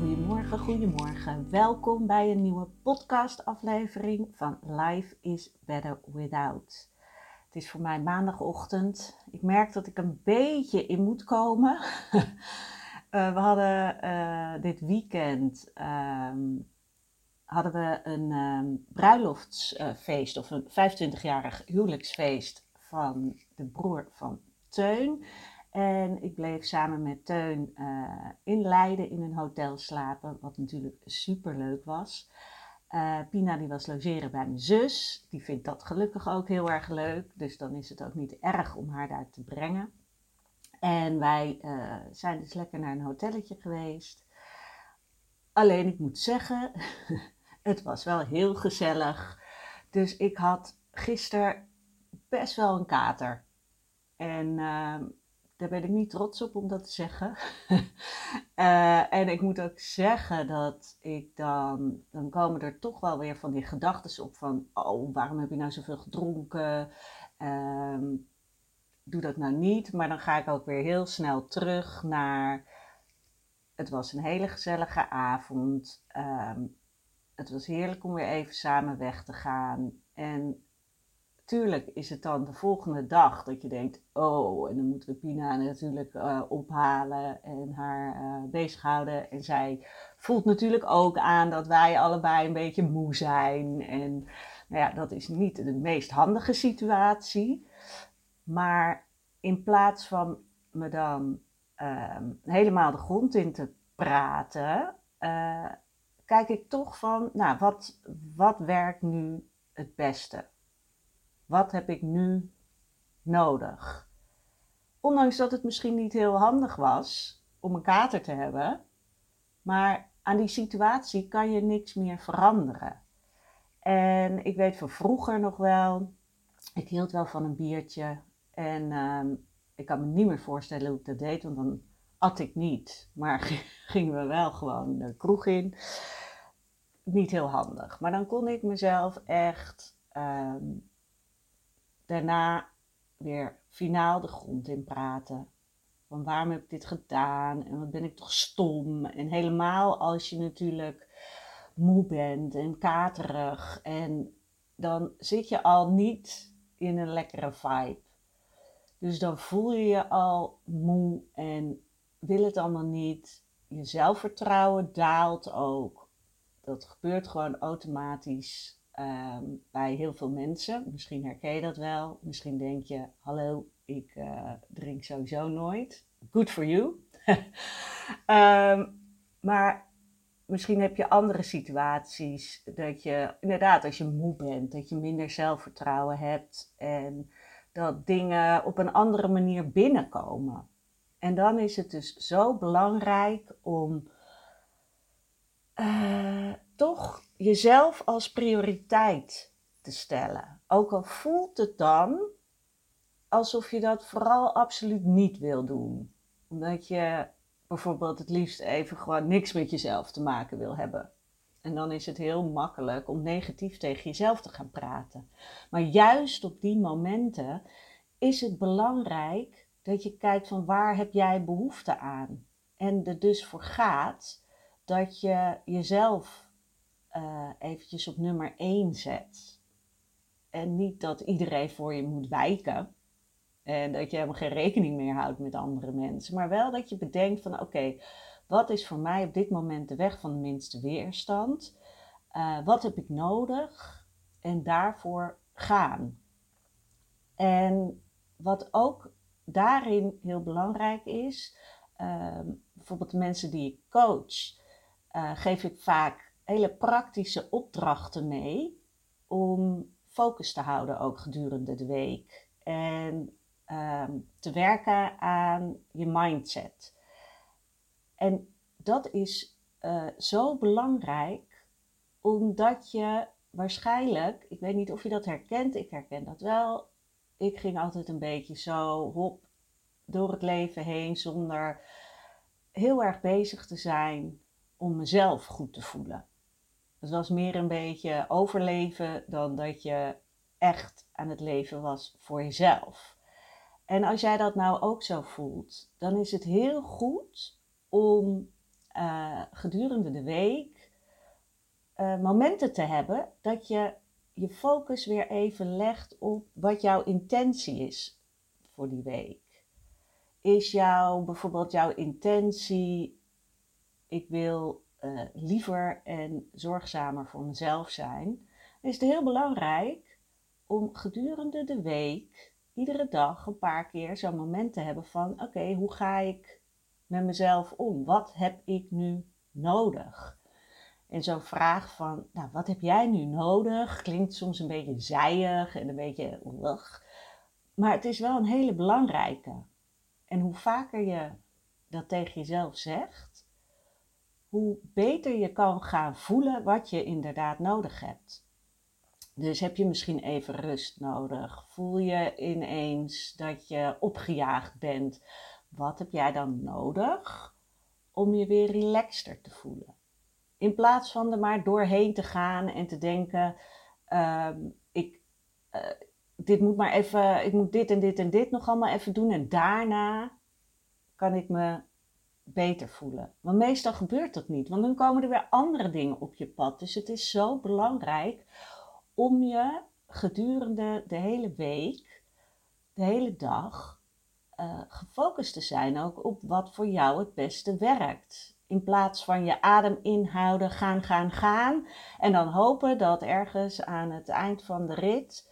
Goedemorgen, goedemorgen. Welkom bij een nieuwe podcastaflevering van Life is Better Without. Het is voor mij maandagochtend. Ik merk dat ik een beetje in moet komen. uh, we hadden uh, dit weekend um, hadden we een um, bruiloftsfeest of een 25-jarig huwelijksfeest van de broer van Teun. En ik bleef samen met Teun uh, in Leiden in een hotel slapen, wat natuurlijk super leuk was. Uh, Pina die was logeren bij mijn zus. Die vindt dat gelukkig ook heel erg leuk. Dus dan is het ook niet erg om haar daar te brengen. En wij uh, zijn dus lekker naar een hotelletje geweest. Alleen ik moet zeggen, het was wel heel gezellig. Dus ik had gisteren best wel een kater. En ehm, daar ben ik niet trots op om dat te zeggen. uh, en ik moet ook zeggen dat ik dan, dan komen er toch wel weer van die gedachten op van, oh, waarom heb je nou zoveel gedronken? Um, doe dat nou niet. Maar dan ga ik ook weer heel snel terug naar, het was een hele gezellige avond. Um, het was heerlijk om weer even samen weg te gaan. En tuurlijk is het dan de volgende dag dat je denkt: oh, en dan moeten we Pina natuurlijk uh, ophalen en haar uh, bezighouden. En zij voelt natuurlijk ook aan dat wij allebei een beetje moe zijn. En nou ja, dat is niet de meest handige situatie. Maar in plaats van me dan uh, helemaal de grond in te praten, uh, kijk ik toch van, nou, wat, wat werkt nu het beste? Wat heb ik nu nodig? Ondanks dat het misschien niet heel handig was om een kater te hebben, maar aan die situatie kan je niks meer veranderen. En ik weet van vroeger nog wel, ik hield wel van een biertje en uh, ik kan me niet meer voorstellen hoe ik dat deed, want dan at ik niet. Maar gingen we wel gewoon de kroeg in. Niet heel handig. Maar dan kon ik mezelf echt um, daarna weer finaal de grond in praten. Van waarom heb ik dit gedaan en wat ben ik toch stom. En helemaal als je natuurlijk moe bent en katerig. En dan zit je al niet in een lekkere vibe. Dus dan voel je je al moe en wil het allemaal niet. Je zelfvertrouwen daalt ook. Dat gebeurt gewoon automatisch um, bij heel veel mensen. Misschien herken je dat wel. Misschien denk je: hallo, ik uh, drink sowieso nooit. Good for you. um, maar misschien heb je andere situaties dat je inderdaad, als je moe bent, dat je minder zelfvertrouwen hebt en dat dingen op een andere manier binnenkomen. En dan is het dus zo belangrijk om uh, toch jezelf als prioriteit te stellen. Ook al voelt het dan alsof je dat vooral absoluut niet wil doen. Omdat je bijvoorbeeld het liefst even gewoon niks met jezelf te maken wil hebben. En dan is het heel makkelijk om negatief tegen jezelf te gaan praten. Maar juist op die momenten is het belangrijk dat je kijkt van waar heb jij behoefte aan. En er dus voor gaat dat je jezelf uh, eventjes op nummer 1 zet. En niet dat iedereen voor je moet wijken. En dat je helemaal geen rekening meer houdt met andere mensen. Maar wel dat je bedenkt van oké, wat is voor mij op dit moment de weg van de minste weerstand? Uh, wat heb ik nodig? En daarvoor gaan. En wat ook daarin heel belangrijk is, ehm, bijvoorbeeld de mensen die ik coach, uh, geef ik vaak hele praktische opdrachten mee om focus te houden ook gedurende de week. En ehm, te werken aan je mindset. En dat is uh, zo belangrijk, omdat je waarschijnlijk, ik weet niet of je dat herkent, ik herken dat wel. Ik ging altijd een beetje zo hop door het leven heen zonder heel erg bezig te zijn om mezelf goed te voelen. Het was meer een beetje overleven dan dat je echt aan het leven was voor jezelf. En als jij dat nou ook zo voelt, dan is het heel goed om uh, gedurende de week uh, momenten te hebben dat je je focus weer even legt op wat jouw intentie is voor die week. Is jouw bijvoorbeeld jouw intentie, ik wil uh, liever en zorgzamer voor mezelf zijn, is het heel belangrijk om gedurende de week, iedere dag, een paar keer zo'n moment te hebben van: oké, hoe ga ik met mezelf om? Wat heb ik nu nodig? En zo'n vraag van, nou, wat heb jij nu nodig? Klinkt soms een beetje zijig en een beetje ugh. Maar het is wel een hele belangrijke. En hoe vaker je dat tegen jezelf zegt, hoe beter je kan gaan voelen wat je inderdaad nodig hebt. Dus heb je misschien even rust nodig? Voel je ineens dat je opgejaagd bent? Wat heb jij dan nodig om je weer relaxter te voelen? In plaats van er maar doorheen te gaan en te denken: uh, ik, uh, dit moet maar even, ik moet dit en dit en dit nog allemaal even doen en daarna kan ik me beter voelen. Want meestal gebeurt dat niet, want dan komen er weer andere dingen op je pad. Dus het is zo belangrijk om je gedurende de hele week, de hele dag, uh, gefocust te zijn ook op wat voor jou het beste werkt. In plaats van je adem inhouden, gaan, gaan, gaan. En dan hopen dat ergens aan het eind van de rit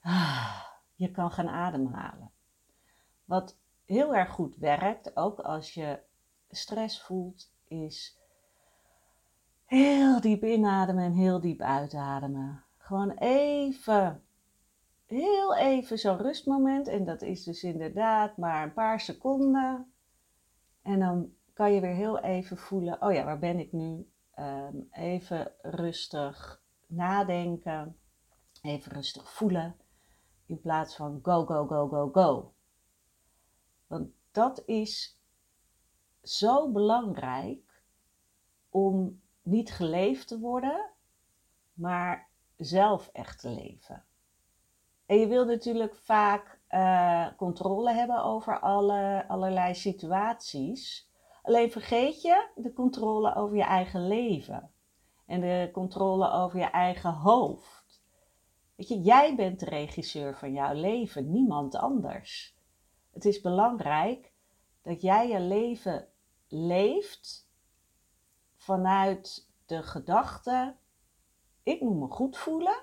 ah, je kan gaan ademhalen. Wat heel erg goed werkt, ook als je stress voelt, is heel diep inademen en heel diep uitademen. Gewoon even, heel even zo'n rustmoment. En dat is dus inderdaad maar een paar seconden. En dan kan je weer heel even voelen, oh ja, waar ben ik nu? Ehm, even rustig nadenken, even rustig voelen, in plaats van go, go, go, go, go. Want dat is zo belangrijk om niet geleefd te worden, maar zelf echt te leven. En je wil natuurlijk vaak uh, controle hebben over alle, allerlei situaties. Alleen vergeet je de controle over je eigen leven. En de controle over je eigen hoofd. Weet je, jij bent de regisseur van jouw leven, niemand anders. Het is belangrijk dat jij je leven leeft vanuit de gedachte: ik moet me goed voelen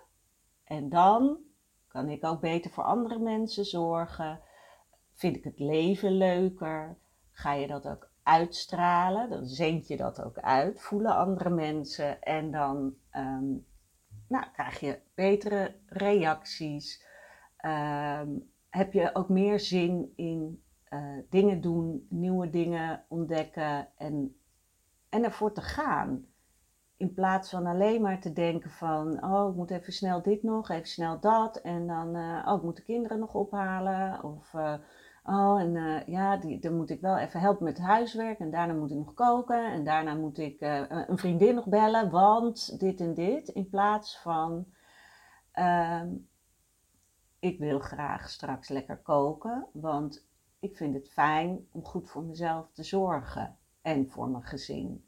en dan kan ik ook beter voor andere mensen zorgen. Vind ik het leven leuker? Ga je dat ook uitstralen? Dan zend je dat ook uit, voelen andere mensen en dan um, nou, krijg je betere reacties. Um, heb je ook meer zin in dingen doen, nieuwe dingen ontdekken en, en ervoor te gaan. In plaats van alleen maar te denken van, oh, ik moet even snel dit nog, even snel dat. En dan, uh, oh, ik moet de kinderen nog ophalen. Of, uh, oh, en ja, die, dan moet ik wel even helpen met huiswerk. En daarna moet ik nog koken. En daarna moet ik een vriendin nog bellen, want dit en dit. In plaats van, ehm, ik wil graag straks lekker koken, want ik vind het fijn om goed voor mezelf te zorgen en voor mijn gezin.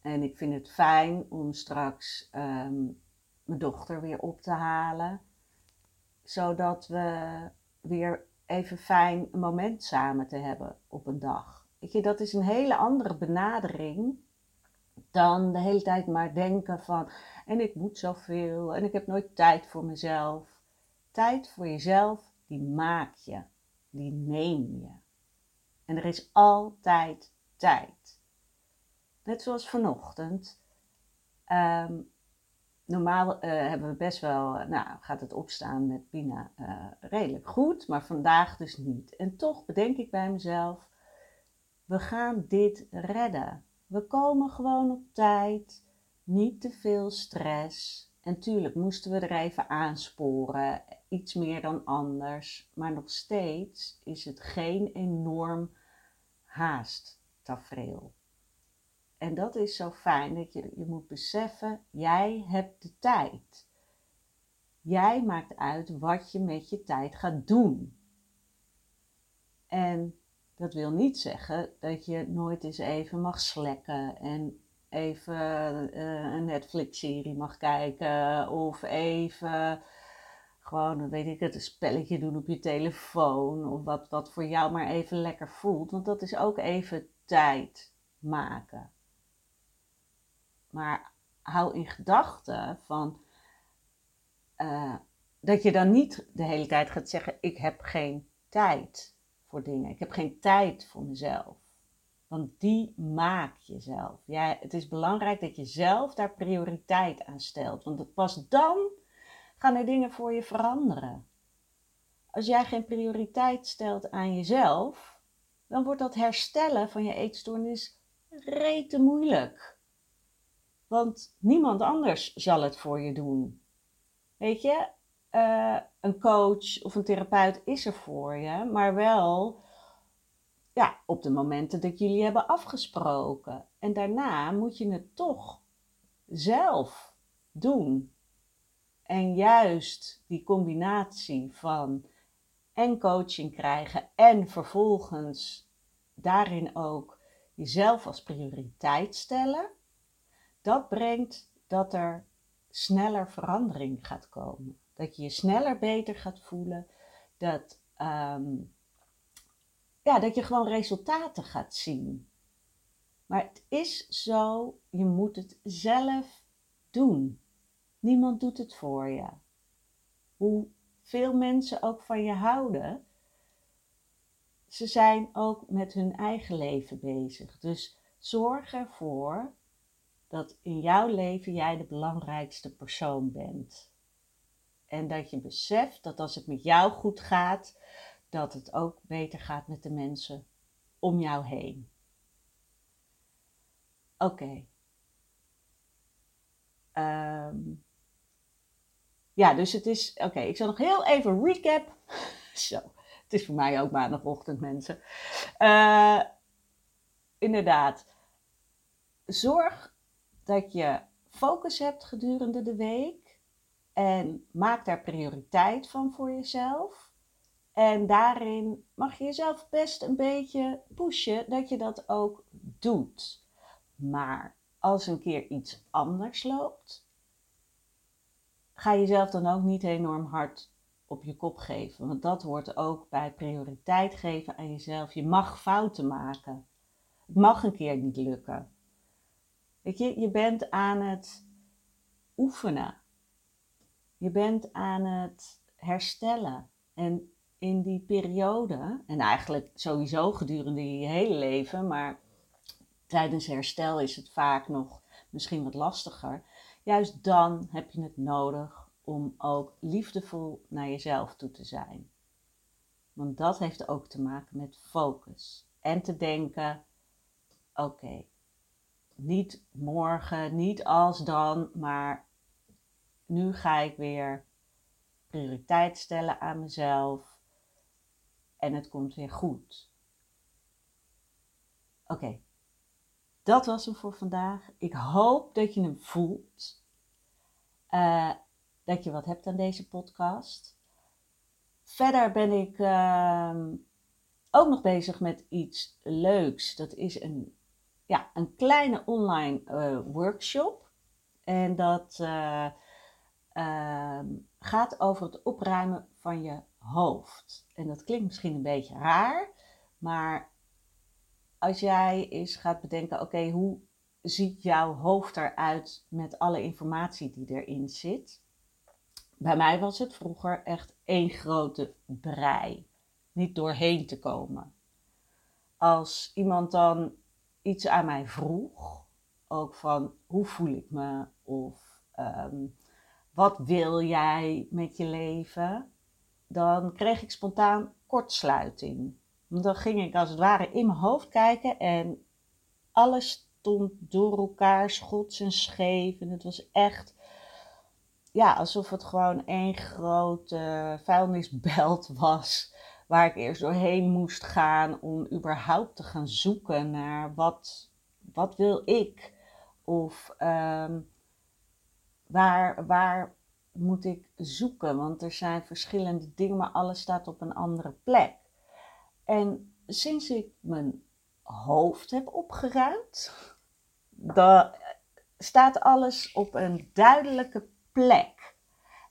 En ik vind het fijn om straks ehm, mijn dochter weer op te halen, zodat we weer even fijn een moment samen te hebben op een dag. Weet je, dat is een hele andere benadering dan de hele tijd maar denken van en ik moet zoveel en ik heb nooit tijd voor mezelf. Tijd voor jezelf, die maak je. Die neem je. En er is altijd tijd. Net zoals vanochtend. Ehm, normaal eh, hebben we best wel, nou gaat het opstaan met Pina uh, redelijk goed, maar vandaag dus niet. En toch bedenk ik bij mezelf, we gaan dit redden. We komen gewoon op tijd, niet te veel stress. En tuurlijk moesten we er even aansporen, iets meer dan anders. Maar nog steeds is het geen enorm haast tafereel. En dat is zo fijn dat je, je moet beseffen, jij hebt de tijd. Jij maakt uit wat je met je tijd gaat doen. En dat wil niet zeggen dat je nooit eens even mag slekken en even uh, een Netflix-serie mag kijken of even gewoon, weet ik het, een spelletje doen op je telefoon of wat, wat voor jou maar even lekker voelt. Want dat is ook even tijd maken. Maar hou in gedachten van uh, dat je dan niet de hele tijd gaat zeggen: Ik heb geen tijd voor dingen. Ik heb geen tijd voor mezelf. Want die maak je zelf. Ja, het is belangrijk dat je zelf daar prioriteit aan stelt. Want pas dan gaan er dingen voor je veranderen. Als jij geen prioriteit stelt aan jezelf, dan wordt dat herstellen van je eetstoornis rete moeilijk. Want niemand anders zal het voor je doen. Weet je, uh, een coach of een therapeut is er voor je, maar wel ja, op de momenten dat jullie hebben afgesproken. En daarna moet je het toch zelf doen. En juist die combinatie van en coaching krijgen en vervolgens daarin ook jezelf als prioriteit stellen, dat brengt dat er sneller verandering gaat komen. Dat je je sneller beter gaat voelen. Dat, ehm, ja, dat je gewoon resultaten gaat zien. Maar het is zo, je moet het zelf doen. Niemand doet het voor je. Hoe veel mensen ook van je houden, ze zijn ook met hun eigen leven bezig. Dus zorg ervoor dat in jouw leven jij de belangrijkste persoon bent. En dat je beseft dat als het met jou goed gaat, dat het ook beter gaat met de mensen om jou heen. Oké. Ehm, ja, dus het is. Oké, ik zal nog heel even recap. Zo, het is voor mij ook maandagochtend, mensen. Uh, inderdaad. Zorg dat je focus hebt gedurende de week. En maak daar prioriteit van voor jezelf. En daarin mag je jezelf best een beetje pushen dat je dat ook doet. Maar als een keer iets anders loopt, ga jezelf dan ook niet enorm hard op je kop geven. Want dat hoort ook bij prioriteit geven aan jezelf. Je mag fouten maken. Het mag een keer niet lukken. Weet je, je bent aan het oefenen. Je bent aan het herstellen. En in die periode, en eigenlijk sowieso gedurende je hele leven, maar tijdens herstel is het vaak nog misschien wat lastiger. Juist dan heb je het nodig om ook liefdevol naar jezelf toe te zijn. Want dat heeft ook te maken met focus. En te denken: oké, niet morgen, niet als dan, maar nu ga ik weer prioriteit stellen aan mezelf en het komt weer goed. Oké, dat was hem voor vandaag. Ik hoop dat je hem voelt. Uh, dat je wat hebt aan deze podcast. Verder ben ik uh, ook nog bezig met iets leuks. Dat is een, ja, een kleine online uh, workshop. En dat uh, Ehm, gaat over het opruimen van je hoofd. En dat klinkt misschien een beetje raar, maar als jij eens gaat bedenken: oké, hoe ziet jouw hoofd eruit met alle informatie die erin zit? Bij mij was het vroeger echt één grote brei. niet doorheen te komen. Als iemand dan iets aan mij vroeg, ook van hoe voel ik me of ehm, wat wil jij met je leven, dan kreeg ik spontaan kortsluiting. Dan ging ik als het ware in mijn hoofd kijken en alles stond door elkaar, schots en scheef. En het was echt, ja, alsof het gewoon één grote vuilnisbelt was. Waar ik eerst doorheen moest gaan om überhaupt te gaan zoeken naar wat, wat wil ik? Of ehm, waar, waar moet ik zoeken? Want er zijn verschillende dingen, maar alles staat op een andere plek. En sinds ik mijn hoofd heb opgeruimd, staat alles op een duidelijke plek.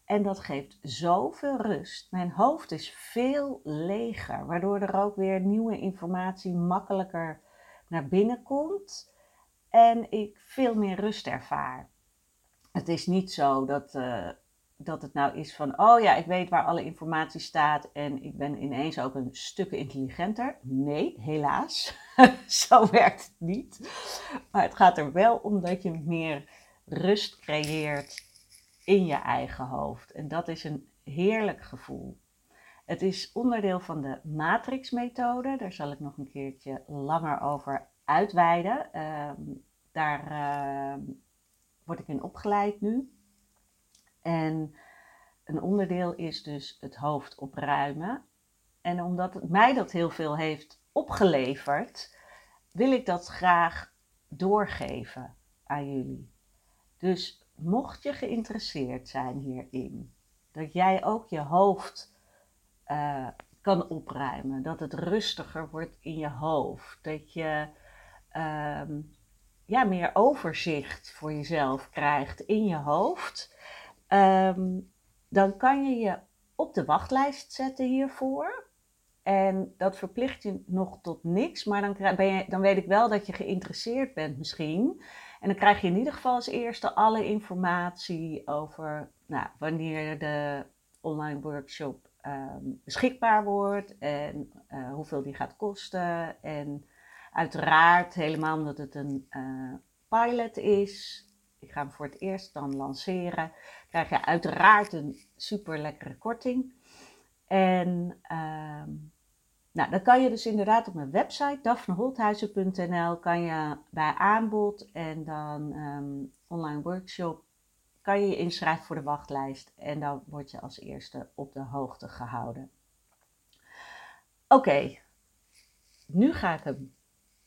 En dat geeft zoveel rust. Mijn hoofd is veel leger, waardoor er ook weer nieuwe informatie makkelijker naar binnen komt en ik veel meer rust ervaar. Het is niet zo dat, uh, dat het nou is van, oh ja, ik weet waar alle informatie staat en ik ben ineens ook een stuk intelligenter. Nee, helaas. Zo werkt het niet. Maar het gaat er wel om dat je meer rust creëert in je eigen hoofd. En dat is een heerlijk gevoel. Het is onderdeel van de matrixmethode. Daar zal ik nog een keertje langer over uitweiden. Ehm, daar uh, word ik in opgeleid nu. En een onderdeel is dus het hoofd opruimen. En omdat mij dat heel veel heeft opgeleverd, wil ik dat graag doorgeven aan jullie. Dus mocht je geïnteresseerd zijn hierin, dat jij ook je hoofd uh, kan opruimen, dat het rustiger wordt in je hoofd, dat je uh, ja, meer overzicht voor jezelf krijgt in je hoofd, um, dan kan je je op de wachtlijst zetten hiervoor. En dat verplicht je nog tot niks, maar dan, ben je, dan weet ik wel dat je geïnteresseerd bent misschien. En dan krijg je in ieder geval als eerste alle informatie over nou, wanneer de online workshop um, beschikbaar wordt en uh, hoeveel die gaat kosten. En uiteraard, helemaal omdat het een uh, pilot is, ik ga hem voor het eerst dan lanceren, krijg je uiteraard een super lekkere korting. En uh, nou, dan kan je dus inderdaad op mijn website daphneholthuizen.nl kan je bij aanbod en dan um, online workshop kan je je inschrijven voor de wachtlijst en dan word je als eerste op de hoogte gehouden. Oké, nu ga ik hem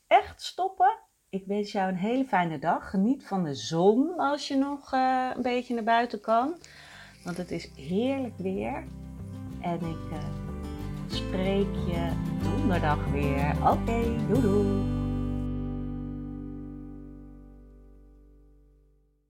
echt stoppen. Ik wens jou een hele fijne dag. Geniet van de zon als je nog uh, een beetje naar buiten kan. Want het is heerlijk weer. En ik uh, spreek je donderdag weer. Oké, okay, doei doei.